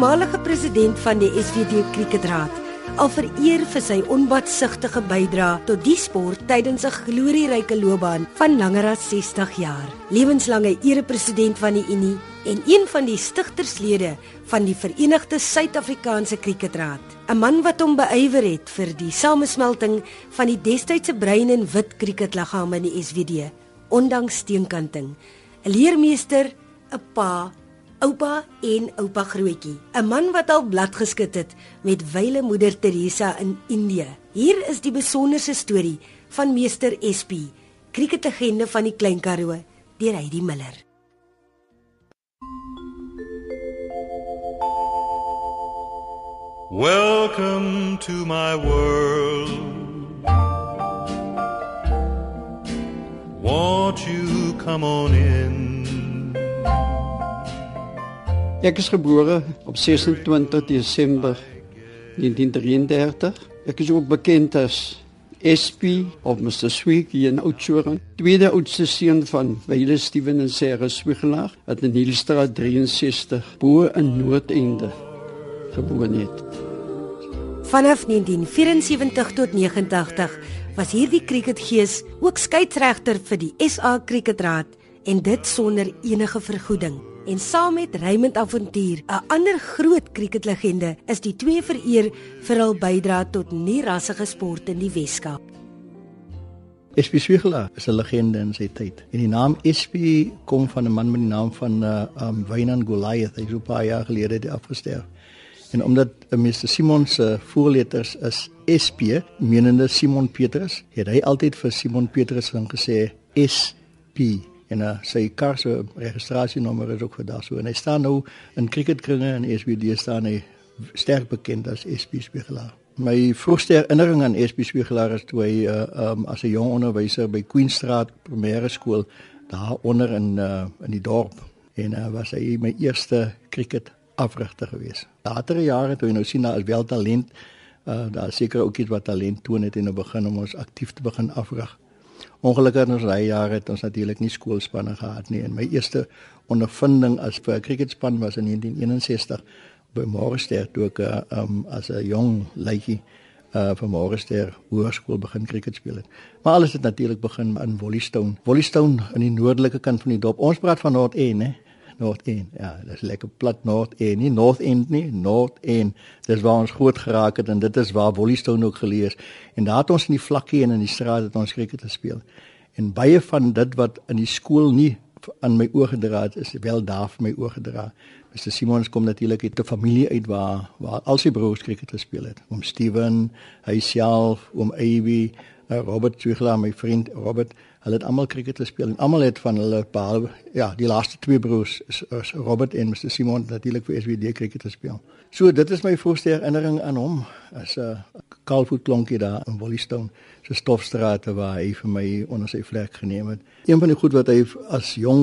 voormalige president van die SVD Kriketraad, al vereer vir sy onbatsigtige bydrae tot die sport tydens 'n glorieryke loopbaan van langer as 60 jaar. Lewenslange erepresident van die Unie en een van die stigterslede van die Verenigde Suid-Afrikaanse Kriketraad. 'n Man wat hom beywer het vir die samesmelting van die destydse bruin en wit kriketliggame in die SVD, ondanks steenkanting. 'n Leermeester, 'n pa oupa en oupa grootjie, 'n man wat al blad geskit het met wyle moeder Teresa in Indië. Hier is die besonderse storie van meester SP, kriketlegende van die Klein Karoo, deur Heidi Miller. Welcome to my world. Won't you come on in? Ek is gebore op 26 Desember 1933. Ek is ook bekend as SP of Mr. Sweek in Oudtshoorn. Tweede oudste seun van Wyle Steven en Sarah Swiegelaar wat in Hielstraat 63 bo in Noordende gebore het. Vanaf 1974 tot 89 was hierdie cricketgees ook skeieregter vir die SA Cricketraad en dit sonder enige vergoeding en saam met Raymond Avontuur, 'n ander groot kriketlegende, is die twee vereer vir hul bydrae tot nie-rassige sport in die Weskaap. SP Swigela is 'n legende in sy tyd. En die naam SP kom van 'n man met die naam van uh um Wynand Goliath, hy is 'n paar jaar gelede afgestorwe. En omdat uh, Mr Simon se voorletters is SP, menende Simon Petrus, het hy altyd vir Simon Petrus gesê SP en uh, sy kar se registrasienommer is ook vir daar so en hy staan nou in cricketkringe en SBD staan hy sterk bekend as SB Spiegelaar. My vroegste herinnering aan SB Spiegelaar is toe hy uh, um, as 'n jong onderwyser by Queenstraat Primêre Skool daar onder in uh, in die dorp en uh, was hy my eerste cricket afrigter gewees. Latere jare toe hy nou sien daar is wel talent uh, daar seker ook iets wat talent toon het en nou begin om ons aktief te begin afrig. Ongelukkig in ons ry jare het ons natuurlik nie skoolspanne gehad nie en my eerste ondervinding as vir 'n cricketspan was in 1961 by Morester toe ek um, as 'n jong leutjie uh vir Morester hoërskool begin cricket speel het. Maar alles het natuurlik begin in Wollystone. Wollystone in die noordelike kant van die dorp. Ons praat van Noord-End, hè. North End. Ja, dis lekker plat North End, nie North End nie, North End. Dis waar ons groot geraak het en dit is waar Wollystone ook gelees. En daar het ons in die vlakkie en in die straat het ons krieket gespeel. En baie van dit wat in die skool nie aan my oë gedra het, is wel daar vir my oë gedra. Mr Simons kom natuurlik uit 'n familie uit waar waar al sy broers krieket gespeel het. Oom Steven, hy self, oom Abby, uh, Robert Twigler, my vriend Robert Hulle het almal cricket gespeel en almal het van hulle behalwe ja, die laaste twee broers is, is Robert en Mr Simon natuurlik vir SWD cricket gespeel. So dit is my voorste herinnering aan hom as 'n uh, kalfoot klonkie daar in Wollystone se stofstrate waar hy vir my onder sy vlek geneem het. Een van die goed wat hy as jong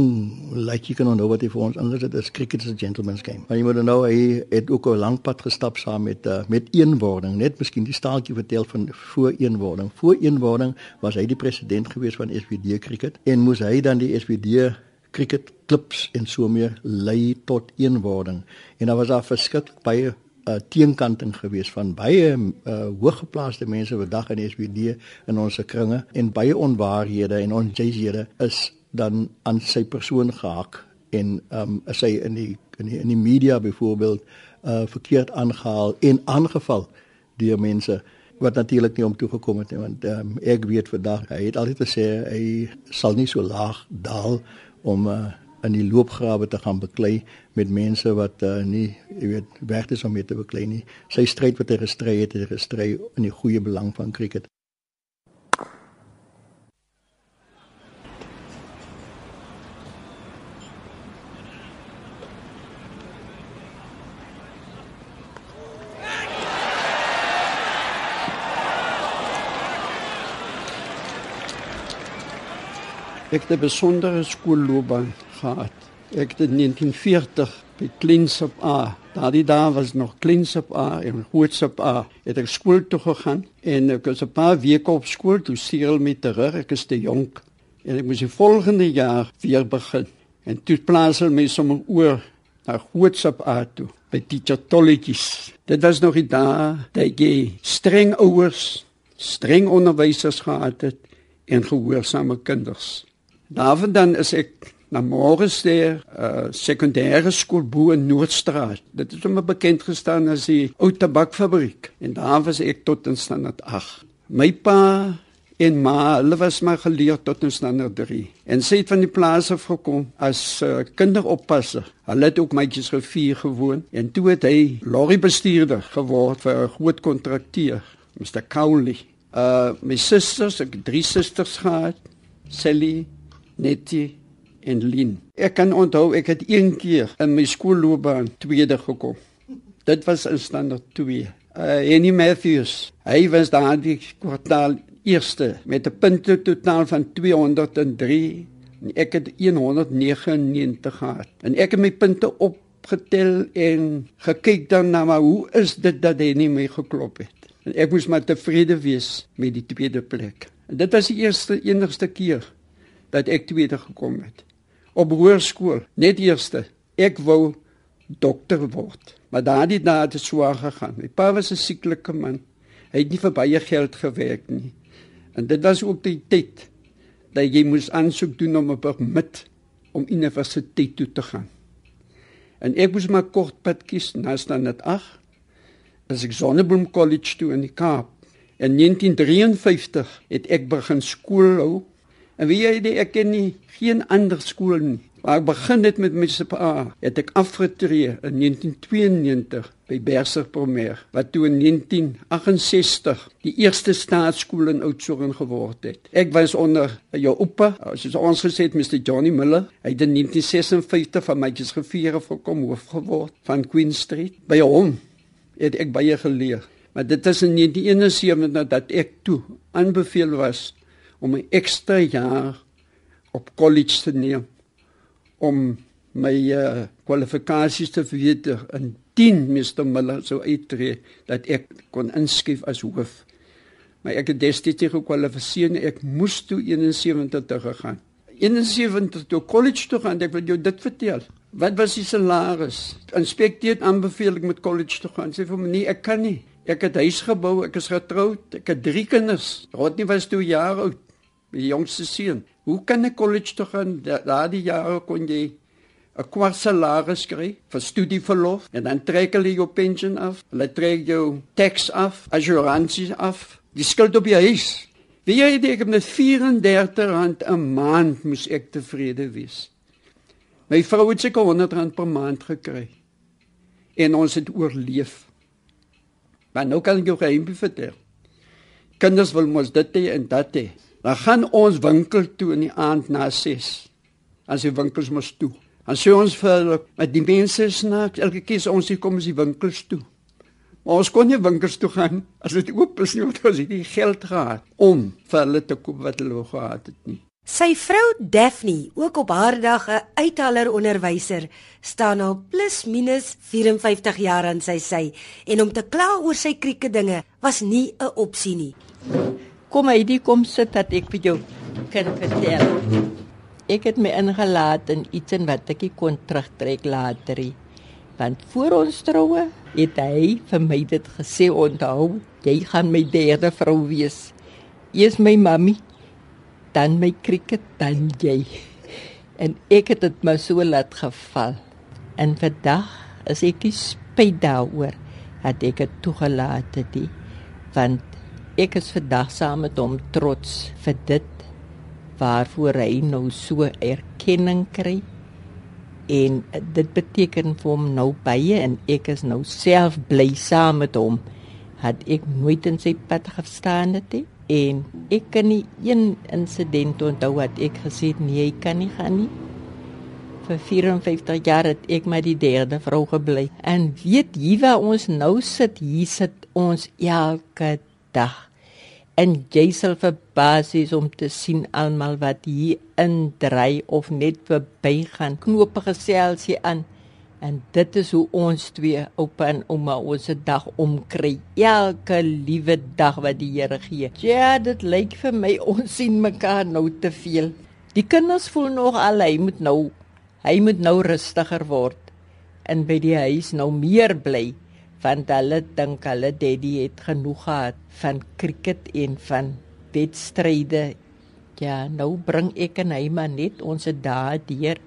laaitjie kan onthou wat hy vir ons ingesit het is cricket is a gentleman's game. Maar jy moet nou hy het ook 'n lang pad gestap saam met uh, met eenwording. Net miskien die staaltjie vertel van voor eenwording. Voor eenwording was hy die president gewees van SWD cricket en moes hy dan die SWD cricket klubs en so meer lei tot eenwording. En daar was daar verskriklik baie uh, teenkanting gewees van baie uh, hooggeplaaste mense wat dag in SBD in ons kringe en baie onwaarhede en onjyshede is dan aan sy persoon gehak en um, is hy in die in die, in die media byvoorbeeld uh, verkeerd aangehaal en aangeval deur mense wat natuurlik nie om toe gekom het nie want um, ek weet vandag hy het altyd gesê hy sal nie so laag daal om uh, in die loopgrawe te gaan beklei met mense wat uh, nie jy weet werd is om mee te beklei nie. Sy stryd wat hy gestry het, het hy gestry in die goeie belang van cricket. Ek het 'n besondere skoolloopbaan gehad. Ek het in 1940 by Klinsop A. Daardie dae was nog Klinsop A en Hootsop A. Het ek skool toe gegaan en ek was 'n paar weke op skool toe seël met terug. Ek is te jonk en ek moes die volgende jaar weer begin. En toe plaas hulle my sommer oor na Hootsop A toe. by teacher tolletjies. Dit was nog die dae dat jy streng ouers, streng onderwysers gehad het en gehoorsame kinders. Daarvandaan is ek na Morgensteer uh, sekondêre skool bo in Noordstraat. Dit het hom bekend gestaan as die ou tabakfabriek en daar was ek tot in standaard 8. My pa en ma, hulle was maar geleer tot in standaard 3. En sy het van die plaas af gekom as uh, kinderoppasser. Hulle het ook mytjies gevier gewoon en toe het hy lorrybestuurder geword vir 'n groot kontrakteur, Mr. Cowley. Uh my susters, ek drie susters gehad. Sally, Nettie en Lin. Ek kan onthou ek het een keer in my skoolloopbaan tweede gekom. Dit was in standaard 2. Uh Annie Matthews, hy was daardie kwartaal eerste met 'n punte totaal van 203 en ek het 199 gehad. En ek het my punte opgetel en gekyk dan na maar hoe is dit dat hy nie my geklop het. En ek moes maar tevrede wees met die tweede plek. En dit was die eerste enigste keer dat ek tweede gekom het op hoërskool, net eerste. Ek wou dokter word. Maar dae het dit swaar gegaan. My pa was 'n sieklike man. Hy het nie vir baie geld gewerk nie. En dit was ook die tyd dat jy moes aansoek doen om 'n permit om universiteit toe te gaan. En ek moes maar kort pad kies na net 8. As ek Sonnebloem College toe in die Kaap. In 1953 het ek begin skool hou En wie jy ek ken nie geen ander skool nie. Maar ek begin dit met my SPA. Het ek afgetree in 1992 by Berser Primair wat toe in 1968 die eerste staatskool in Oudtshoorn geword het. Ek was onder jou oupa, soos ons gesê het Mr Johnny Miller. Hy het in 1956 van mytjies gevier of gekom hoof geword van Queen Street. By hom het ek baie geleer. Maar dit is in 1971 dat ek toe aanbeveel was om 'n ekstra jaar op college te neem om my uh, kwalifikasies te verbeter in 10 Mr Miller sou uittree dat ek kon inskryf as hoof. Maar ek het destyds nie gekwalifiseer nie. Ek moes toe 71 toe gegaan. 71 toe college toe gaan. Ek wil jou dit vertel. Wat was die salaris? Inspekteer aanbeveel ek met college toe gaan. Sê vir my nee, ek kan nie. Ek het huis gebou, ek is getroud, ek het drie kinders. Rodney was toe jaar oud die jongste seun. Hoe kan ek college toe gaan? Daardie jare kon jy 'n kwart salaris kry vir studieverlof en dan trek hulle jou pensioen af. Hulle trek jou tax af, assuransies af, die skuld op jou huis. Wie jy dit met 34 rand 'n maand moes ek tevrede wees. My vrou het seker 100 rand per maand gekry. En ons het oorleef. Maar nou kan ek jou geheim vertel. Kinders wil mos dit hê en dat hê. Dan gaan ons winkel toe in die aand na 6. As die winkels mos toe. Dan sê ons vir met die mense snaaks elke keer ons hier kom is die winkels toe. Maar ons kon nie winkels toe gaan as dit oop is nie want ons het nie geld gehad om vir hulle te koop wat hulle gehad het nie. Sy vrou Daphne, ook op haar dag 'n uithaler onderwyser, staan al plus minus 54 jaar aan sy sy en om te kla oor sy krieke dinge was nie 'n opsie nie. Kom die kom sit dat ek vir jou kan vertel. Ek het my ingelaat in iets en wat ek kon terugtrek later. Want voor ons troue het hy vir my dit gesê onthou, jy gaan my derde vrou wees. Eers my mammy, dan my krieket, dan jy. En ek het dit maar so laat geval. En vandag is ek spyt daaroor dat ek dit toegelaat het, die, want ek is vandag saam met hom trots vir dit waarvoor hy nou so erkenning kry. En dit beteken vir hom nou baie en ek is nou self bly saam met hom het ek nooit in sy pad gestaan het en ek kan nie een insident onthou wat ek gesê het nee ek kan nie gaan nie. Vir 54 jaar het ek met die derde vrou gebly en weet jy waar ons nou sit? Hier sit ons elke dag en jy sal verbaas wees om te sien almal wat hier indry of net verbygaan knope geselsie aan. En dit is hoe ons twee oupa en ouma ons dag omkry. Elke liewe dag wat die Here gee. Ja dit lyk vir my ons sien mekaar nou te veel. Die kinders voel nog al hy moet nou hy moet nou rustiger word in by die huis nou meer bly want hulle dink hulle daddy het genoeg gehad van cricket en van wedstryde. Ja, nou bring ek en hy maar net ons dae deur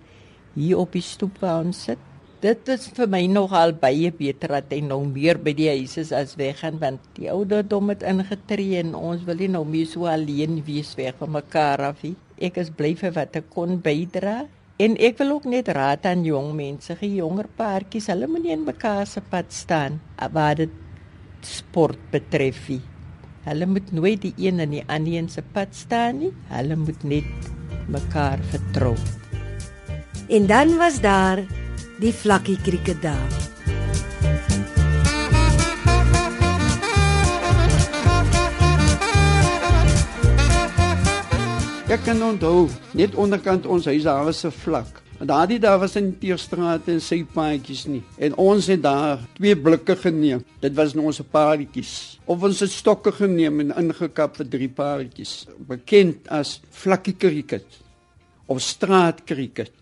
hier op die stoep waar ons sit. Dit is vir my nogal baie beter dat hy nou meer by die huis is as weggaan want die ouderdom het ingetree en ons wil nie nou meer so alleen wees weg van mekaar af nie. Ek is bly vir wat ek kon bydra en ek wil ook net raad aan jong mense, ge jonger paartjies, hulle moenie in mekaar se pad staan wat dit sport betref nie. Hulle moet nooit die een in die ander een se pad staan nie. Hulle moet net mekaar vertrou. En dan was daar die vlakkie krieket daar. Ek kan onthou, net onderkant ons huis daar was 'n vlak. En daardie daar was in Teerstraat en sy paadjies nie. En ons het daar twee blikke geneem. Dit was nou ons paadjies. Of ons het stokke geneem en ingekap vir drie paadjies, bekend as vlakkie krieket of straat krieket.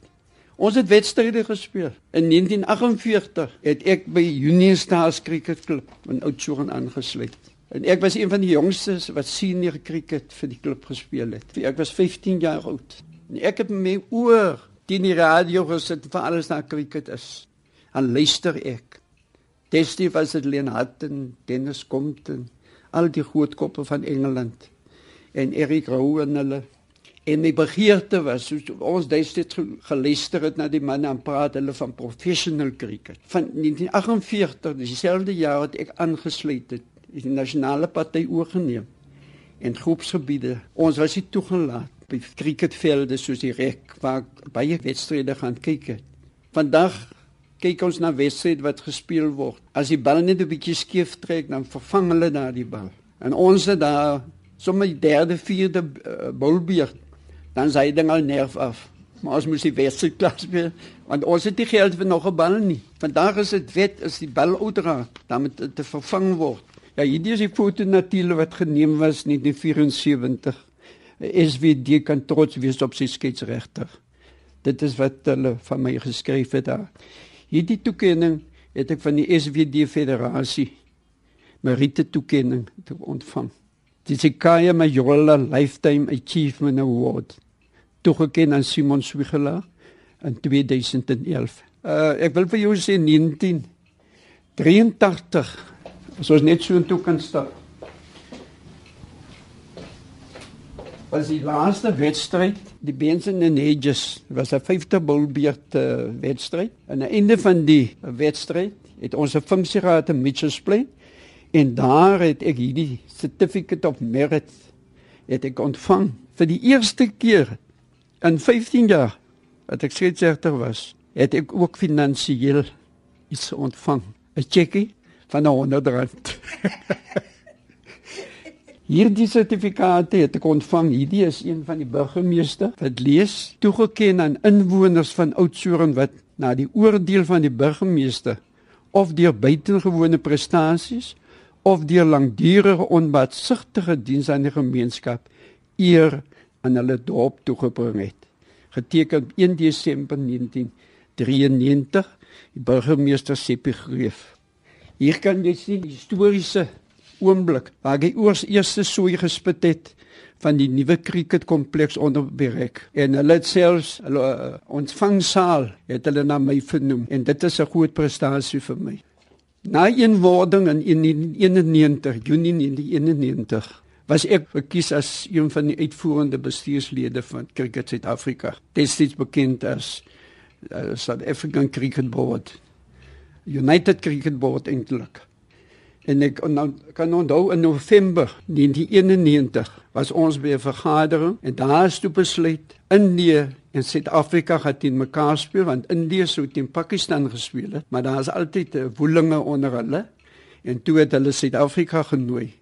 Ons het wedstryde gespeel. In 1948 het ek by Union Stars Cricket Club in Oudtshoorn aangesluit. En ek was een van die jongstes wat senior cricket vir die klub gespeel het. Ek was 15 jaar oud. En ek het my oor teen die radio gesit vir alles wat cricket is. En luister ek. Destyds was dit Len Hutton, Dennis Compton, al die groot koppe van Engeland en Eric Rowe en hulle. En my begeerte was soos ons destyds geluister het na die manne en praat hulle van professional cricket. Van 1948, dieselfde jaar wat ek aangesluit het die nasionale party oorgeneem en groepsgebiede. Ons was nie toegelaat by cricketvelde soos die rek waar baie wedstryde gaan kyk het. Vandag kyk ons na wedstryde wat gespeel word. As die bal net 'n bietjie skeef trek, dan vervang hulle daardie bal. En ons het daar sommer die derde, vierde uh, bolbeerd, dan sy ding al nerf af. Maar ons moet die wedstryd klas speel want ons het nie geld vir nog 'n bal nie. Vandag is dit wet as die bal uitdraak, dan moet dit vervang word. Ja, hierdie is die foto natuurlik wat geneem was in 1974. SVD kan trots wees op sy sketsregter. Dit is wat hulle van my geskryf het daar. Hierdie toekenning het ek van die SVD Federasie Merite toekenning te ontvang. Die Sikaya Majola Lifetime Achievement Award toegekend aan Simon Swigela in 2011. Uh ek wil vir jou sê 1983 As ons net so intoe kan stap. Was die laaste wedstryd, die Benson and Hedges, was 'n 50 bulbeerd uh, wedstryd. Aan die einde van die wedstryd het ons 'n funksieraad in Mitchells Plain en daar het ek hierdie certificate of merit het ek ontvang vir die eerste keer in 15 jaar wat ek skeidsregter was, het ek ook finansiëel iets ontvang. 'n Checkie van 100 rand. Hierdie sertifikaat het ek ontvang. Hierdie is een van die burgemeester wat lees toegeken aan inwoners van Oudtshoorn wat na die oordeel van die burgemeester of deur buitengewone prestasies of deur langdurige onbaatsigtige diens aan die gemeenskap eer aan hulle dorp toegebring het. Geteken 1 Desember 1993 die burgemeester Seppi Greef. Hier kan jy sien die historiese oomblik waar hy oors eerste sooi gespit het van die nuwe cricketkompleks onder bereik en hulle het selfs hulle uh, ontvangsaal het hulle na my vernoem en dit is 'n groot prestasie vir my. Na eenwording in 1991 Junie 1991 was ek verkies as een van die uitvoerende bestuurslede van Cricket Suid-Afrika. Dit is bekend as uh, South African Cricket Board. United Cricket Board eintlik. En ek nou kan onthou in November 1991 was ons by 'n vergadering en daar is toe besluit Indië en Suid-Afrika gaan teen mekaar speel want Indië sou teen Pakistan gespeel het, maar daar is altyd 'n woelinge onder hulle en toe het hulle Suid-Afrika genooi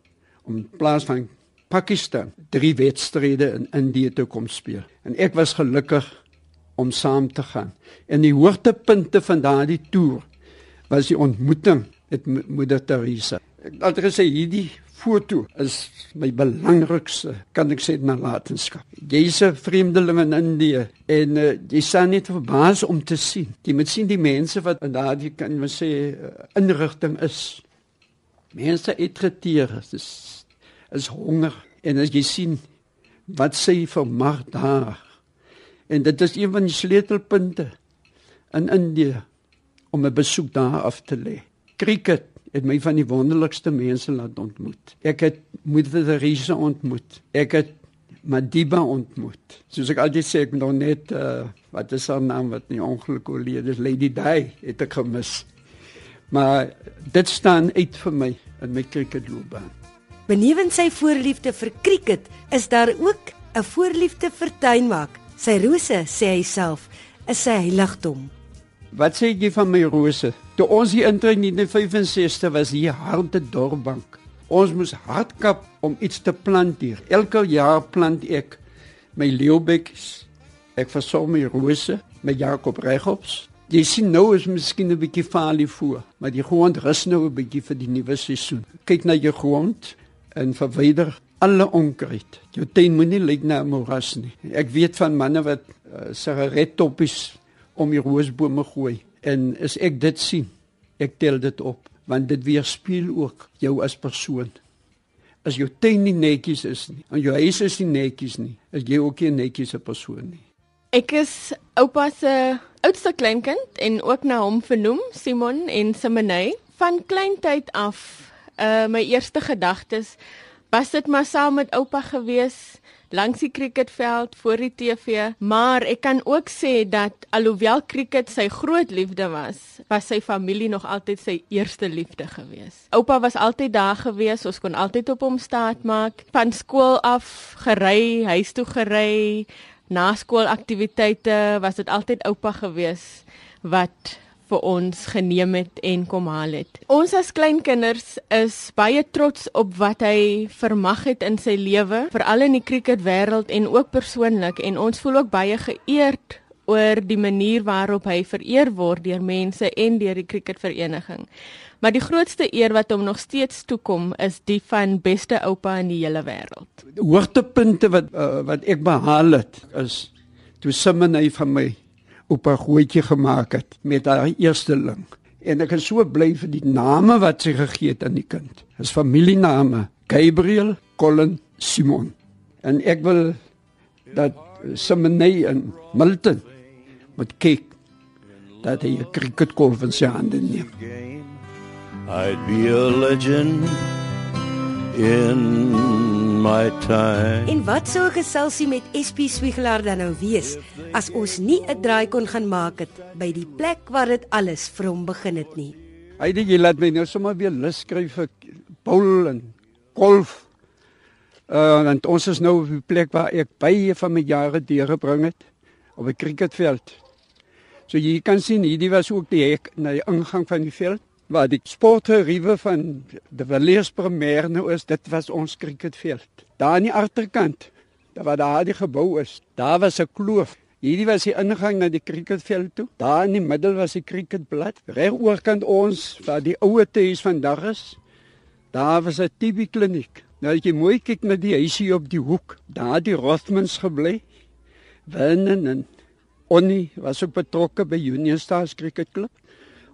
om in plaas van Pakistan drie wedstryde in Indië te kom speel. En ek was gelukkig om saam te gaan. En die hoogtepunte van daardie toer was die ontmoeting met moeder Teresa. Ek het altyd gesê hierdie foto is my belangrikste, kan ek sê, nalatenskap. Jy's 'n vreemdeling in Indië en uh, jy staan net verbaas om te sien. Jy moet sien die mense wat in daardie kan ons sê uh, inrigting is. Mense etreteer, dis is honger en as jy sien wat sê vir mag daar. En dit is een van die sleutelpunte in Indië om 'n besoek daar af te lê. Cricket het my van die wonderlikste mense laat ontmoet. Ek het Moeder Teresa ontmoet. Ek het Madiba ontmoet. Soos ek altyd sê, ek moet net uh, wat is haar naam wat nie ongeluk oorlede is, Lady Di, het ek gemis. Maar dit staan uit vir my in my cricketloopbaan. Benewens sy voorliefde vir cricket, is daar ook 'n voorliefde vir tuinmaak. Sy rose, sê hy self, is sy heiligdom. Wat sê jy van my rose? Toe ons hier intree in 1965 was hier harde dorpbank. Ons moes hard kap om iets te plant hier. Elke jaar plant ek my leeubekkies. Ek versorg my rose met Jakob Regops. Jy sien nou is miskien 'n bietjie falie voor, maar die grond rus nou 'n bietjie vir die nuwe seisoen. Kyk na jou grond en verwyder alle onkruid. Jou tuin moenie lyk na 'n moras nie. Ek weet van manne wat uh, sigarettoppies om die roosbome gooi en as ek dit sien, ek tel dit op want dit weerspieël ook jou as persoon. As jou tuin nie netjies is nie, en jou huis is nie netjies nie, is jy ook nie 'n netjiese persoon nie. Ek is oupa se oudste kleinkind en ook na hom vernoem, Simon en Simonay. Van kleintyd af, uh my eerste gedagtes was dit maar saam met oupa gewees langs die cricketveld voor die TV, maar ek kan ook sê dat alhoewel cricket sy groot liefde was, was sy familie nog altyd sy eerste liefde gewees. Oupa was altyd daar gewees, ons kon altyd op hom staat maak, van skool af gery, huis toe gery, na skoolaktiwiteite was dit altyd oupa gewees wat vir ons geneem het en kom haal het. Ons as kleinkinders is baie trots op wat hy vermag het in sy lewe, veral in die cricketwêreld en ook persoonlik en ons voel ook baie geëerd oor die manier waarop hy vereer word deur mense en deur die cricketvereniging. Maar die grootste eer wat hom nog steeds toekom is die van beste oupa in die hele wêreld. Hoogtepunte wat uh, wat ek behaal het is toe Simon hy van my op 'n goetjie gemaak het met haar eersteling. En ek is so bly vir die name wat sy gegee het aan die kind. Dis familiename: Gabriel, Colin, Simon. En ek wil dat Simonay en Milton moet kyk dat hy 'n cricketkolf in sy hande neem. I'd be a legend in my time. En wat sou 'n geselsie met SP Swigelaar dan nou wees as ons nie 'n draai kon gaan maak het by die plek waar dit alles vir hom begin het nie. Hy het jy laat my nou sommer weer lus skryf vir bowl en golf. Uh en ons is nou op die plek waar ek baie van my jare deurgebring het op 'n cricketveld. So jy kan sien hierdie was ook die hek na die ingang van die veld waar die sportgeriewe van die Villiers Premier nou is, dit was ons cricketveld. Daar aan die agterkant, daar waar daar die gebou is, daar was 'n kloof. Hierdie was die ingang na die cricketveld toe. Daar in die middel was die cricketblad. Reg oorkant ons waar die ouer huis vandag is, daar was 'n TB kliniek. Nou as jy mooi kyk na die huisie op die hoek, daar die Rothmans gebly. Winnen en Onnie was ook betrokke by Union Stars Cricket Club.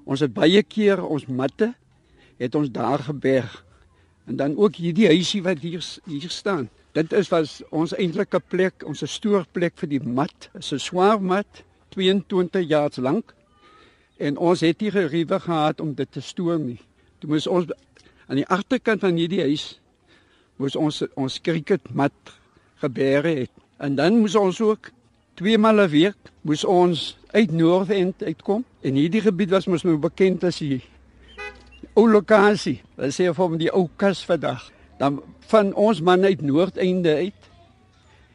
Ons het baie keer ons matte het ons daar geberg. En dan ook hierdie huisie wat hier hier staan. Dit is was ons eintlike plek, ons stoorplek vir die mat. Dit is 'n swaar mat, 22 jaar lank. En ons het hier geriewe gehad om dit te stoor nie. Toe moes ons aan die agterkant van hierdie huis moes ons ons cricketmat geberg het. En dan moes ons ook twee maal 'n week moes ons uit Noordend uitkom en hierdie gebied was mos nou bekend as die ou lokasie. Hulle sê hom die ou kas vandag. Dan van ons manne uit Noordende uit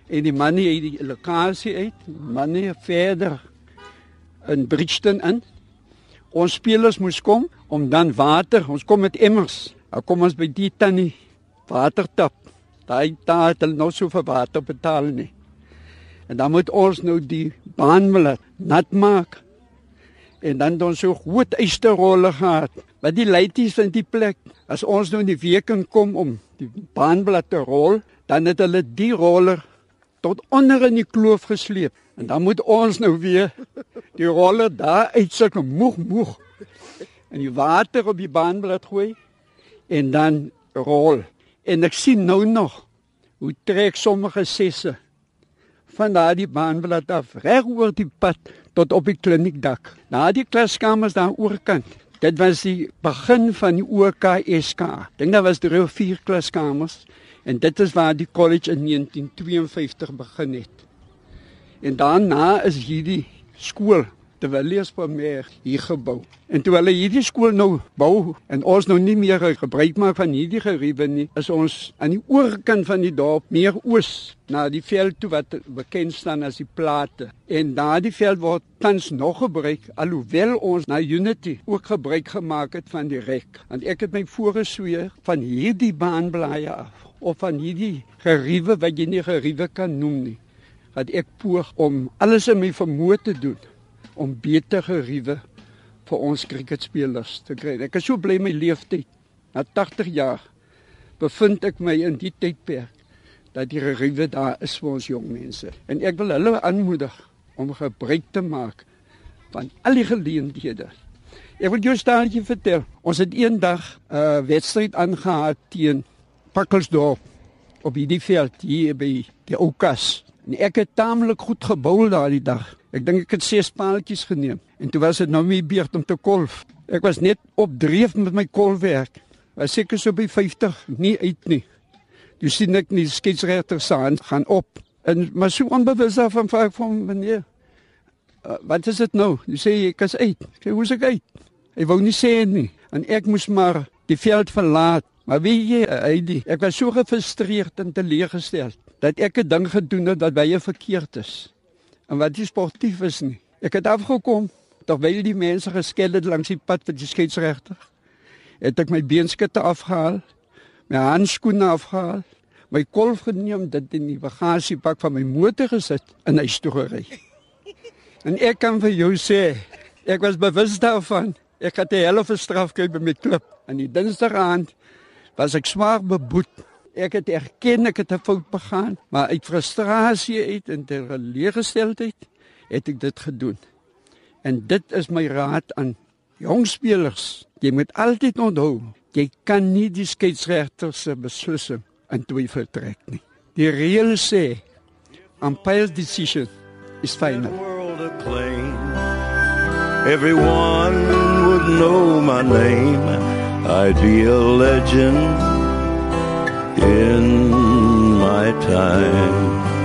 en die manne uit die lokasie uit, manne verder in Bridgton in. Ons spelers moes kom om dan water, ons kom met emmers. Dan kom ons by die tannie watertap. Daai daar het nou so vir water betaal nie. En dan moet ons nou die baanmille nat maak. En dan dan so groot eysterrolle gehad Wat die leities van die plek, as ons nou in die week kom om die baanblad te rol, dan het hulle die roller tot onder in die kloof gesleep en dan moet ons nou weer die roller daar uit sulke moeg moeg en die water op die baanblad gooi en dan rol. En ek sien nou nog hoe trek sommige sesse van daardie baanblad af reg oor die pad tot op die kliniekdak. Na die klaskamers daar oorkant. Dit was die begin van die OKSK. Dink daar was of vier klaskamers en dit is waar die college in 1952 begin het. En daarna is hierdie skool de Villiers Premier hier gebou. En toe hulle hierdie skool nou bou en ons nou nie meer gebruik maak van hierdie geriewe nie, is ons aan die oorkant van die dorp meer oos na die veld toe wat bekend staan as die plate. En daardie veld word tans nog gebruik alhoewel ons na Unity ook gebruik gemaak het van die rek. Want ek het my voorgesweer van hierdie baanblaaie af of van hierdie geriewe wat jy nie geriewe kan noem nie. Dat ek poog om alles in my vermoë te doen om beter geriewe vir ons cricketspelers te kry. Ek is so bly my leeftyd. Na 80 jaar bevind ek my in die tydperk dat die geriewe daar is vir ons jong mense. En ek wil hulle aanmoedig om gebruik te maak van al die geleenthede. Ek wil jou staaltjie vertel. Ons het eendag 'n uh, wedstryd aangehaal teen Pakkelsdorp op die veld hier by die Oukas. En ek het taamlik goed gebou daardie dag. Ek dink ek het ses paaltjies geneem en toe was dit nou my beurt om te kolf. Ek was net op dreef met my kolfwerk. Was seker so by 50 nie uit nie. Jy sien ek nie sketsregter saan gaan op en maar so onbewus af van vraag van meneer. Uh, wat is dit nou? Jy sê ek is uit. Ek sê hoe's ek uit? Hy wou nie sê nie en ek moes maar die veld verlaat. Maar wie jy, Heidi, ek was so gefrustreerd en teleeggestel dat ek 'n ding gedoen het wat baie verkeerd is en wat nie sportief is nie. Ek het afgekom terwyl die mense geskel het langs die pad vir die skeieregter. Het ek my beenskutte afgehaal, my handskoene afgehaal, my kolf geneem, dit in die bagasiepak van my motor gesit en hy toe gery. En ek kan vir jou sê, ek was bewus daarvan. Ek het 'n helfte straf gekry by my klub en die Dinsdag aand was ek swaar beboet Ek het erken ek het 'n fout begaan, maar uit frustrasie uit en ter leegesteldheid het ek dit gedoen. En dit is my raad aan jong spelers. Jy moet altyd onthou, jy kan nie die skeieregter se beslissing in twyfel trek nie. Die reël sê, umpire's decision is final. Everyone would know my name. I'd be a legend in my time.